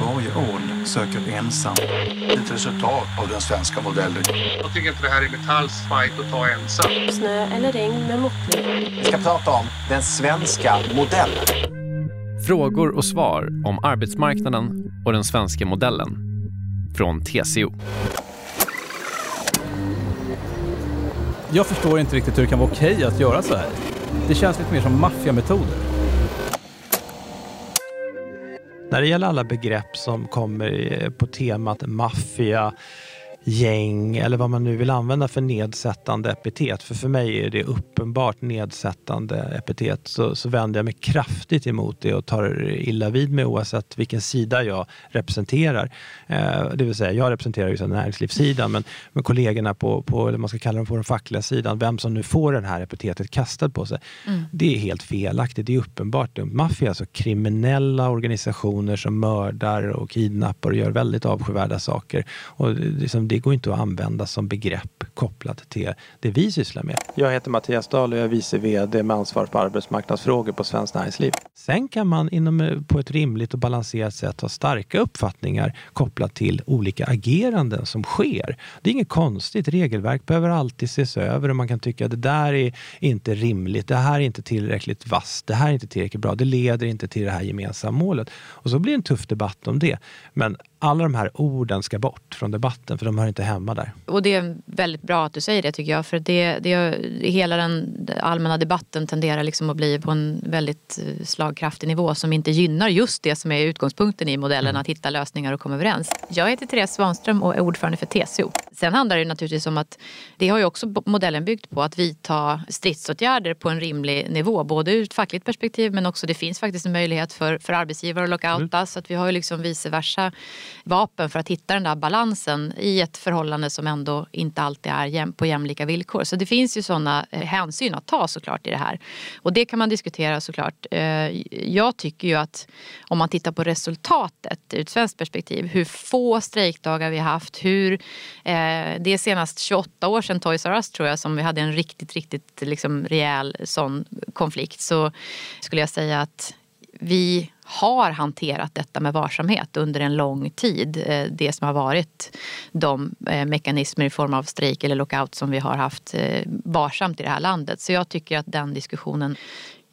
Varje orn söker ensam. Ett resultat av den svenska modellen. Jag tycker inte det här är Metalls fight att ta ensam. Snö eller regn med måttlig. Vi ska prata om den svenska modellen. Frågor och svar om arbetsmarknaden och den svenska modellen. Från TCO. Jag förstår inte riktigt hur det kan vara okej att göra så här. Det känns lite mer som maffiametoder. När det gäller alla begrepp som kommer på temat maffia, gäng eller vad man nu vill använda för nedsättande epitet. För för mig är det uppenbart nedsättande epitet. Så, så vänder jag mig kraftigt emot det och tar illa vid mig oavsett vilken sida jag representerar. Eh, det vill säga, jag representerar ju näringslivssidan men, men kollegorna på, på, eller man ska kalla dem på den fackliga sidan, vem som nu får det här epitetet kastat på sig. Mm. Det är helt felaktigt. Det är uppenbart. Maffia är alltså kriminella organisationer som mördar och kidnappar och gör väldigt avskyvärda saker. Och liksom, det går inte att använda som begrepp kopplat till det vi sysslar med. Jag heter Mattias Dahl och jag är vice VD med ansvar för arbetsmarknadsfrågor på Svenskt Näringsliv. Sen kan man inom, på ett rimligt och balanserat sätt ha starka uppfattningar kopplat till olika ageranden som sker. Det är inget konstigt. Regelverk behöver alltid ses över och man kan tycka att det där är inte rimligt. Det här är inte tillräckligt vasst. Det här är inte tillräckligt bra. Det leder inte till det här gemensamma målet. Och så blir det en tuff debatt om det. Men alla de här orden ska bort från debatten för de hör inte hemma där. Och det är väldigt bra att du säger det tycker jag. För det, det, hela den allmänna debatten tenderar liksom att bli på en väldigt eh, slagkraftig nivå som inte gynnar just det som är utgångspunkten i modellen, mm. att hitta lösningar och komma överens. Jag heter Therese Svanström och är ordförande för TCO. Sen handlar det naturligtvis om att det har ju också modellen byggt på att vidta stridsåtgärder på en rimlig nivå. Både ur ett fackligt perspektiv men också det finns faktiskt en möjlighet för, för arbetsgivare att lockouta. Mm. Så att vi har ju liksom vice versa vapen för att hitta den där balansen i ett förhållande som ändå inte alltid är på jämlika villkor. Så det finns ju sådana eh, hänsyn att ta såklart i det här. Och det kan man diskutera såklart. Eh, jag tycker ju att om man tittar på resultatet ur ett svenskt perspektiv, hur få strejkdagar vi har haft, hur eh, det är senast 28 år sedan Toys R Us tror jag som vi hade en riktigt, riktigt liksom rejäl sån konflikt så skulle jag säga att vi har hanterat detta med varsamhet under en lång tid. Eh, det som har varit de eh, mekanismer i form av strejk eller lockout som vi har haft eh, varsamt i det här landet. Så jag tycker att den diskussionen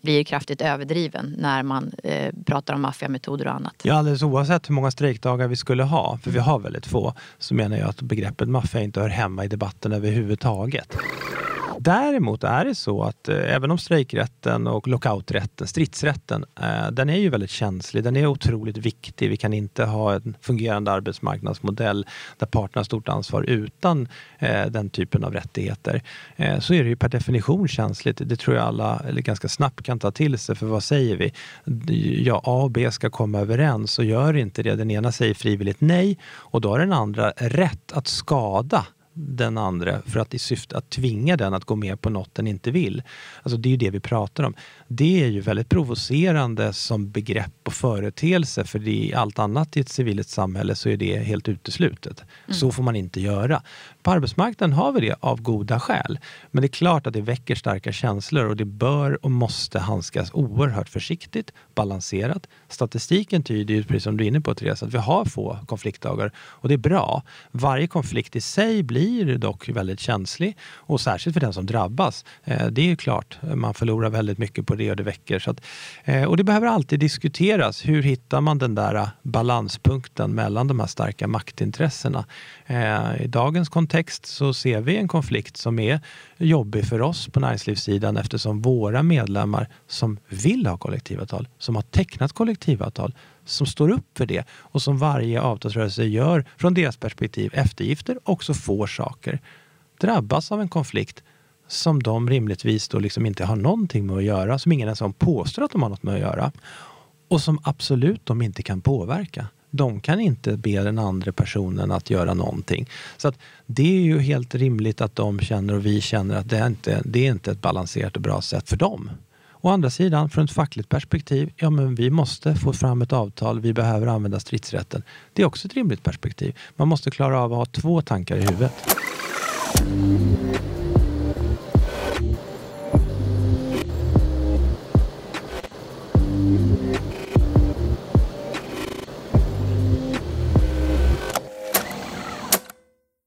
blir kraftigt överdriven när man eh, pratar om maffiametoder och annat. Ja, alldeles oavsett hur många strejkdagar vi skulle ha, för vi har väldigt få, så menar jag att begreppet maffia inte hör hemma i debatten överhuvudtaget. Däremot är det så att eh, även om strejkrätten och lockouträtten, stridsrätten, eh, den är ju väldigt känslig. Den är otroligt viktig. Vi kan inte ha en fungerande arbetsmarknadsmodell där parterna har stort ansvar utan eh, den typen av rättigheter. Eh, så är det ju per definition känsligt. Det tror jag alla eller ganska snabbt kan ta till sig. För vad säger vi? Ja, A och B ska komma överens och gör inte det. Den ena säger frivilligt nej och då har den andra rätt att skada den andra för att i syfte att tvinga den att gå med på något den inte vill. Alltså det är ju det vi pratar om. Det är ju väldigt provocerande som begrepp och företeelse för i allt annat i ett civilt samhälle så är det helt uteslutet. Mm. Så får man inte göra. På arbetsmarknaden har vi det av goda skäl. Men det är klart att det väcker starka känslor och det bör och måste handskas oerhört försiktigt, balanserat. Statistiken tyder ju, precis som du är inne på Therese, att vi har få konfliktdagar och det är bra. Varje konflikt i sig blir blir dock väldigt känslig och särskilt för den som drabbas. Eh, det är ju klart, man förlorar väldigt mycket på det och det väcker. Så att, eh, och det behöver alltid diskuteras. Hur hittar man den där eh, balanspunkten mellan de här starka maktintressena? I dagens kontext så ser vi en konflikt som är jobbig för oss på näringslivssidan eftersom våra medlemmar som vill ha kollektivavtal, som har tecknat kollektivavtal, som står upp för det och som varje avtalsrörelse gör från deras perspektiv eftergifter också får saker, drabbas av en konflikt som de rimligtvis då liksom inte har någonting med att göra, som ingen ens påstår att de har något med att göra och som absolut de inte kan påverka. De kan inte be den andra personen att göra någonting. Så att det är ju helt rimligt att de känner och vi känner att det är inte det är inte ett balanserat och bra sätt för dem. Å andra sidan, från ett fackligt perspektiv, ja men vi måste få fram ett avtal, vi behöver använda stridsrätten. Det är också ett rimligt perspektiv. Man måste klara av att ha två tankar i huvudet.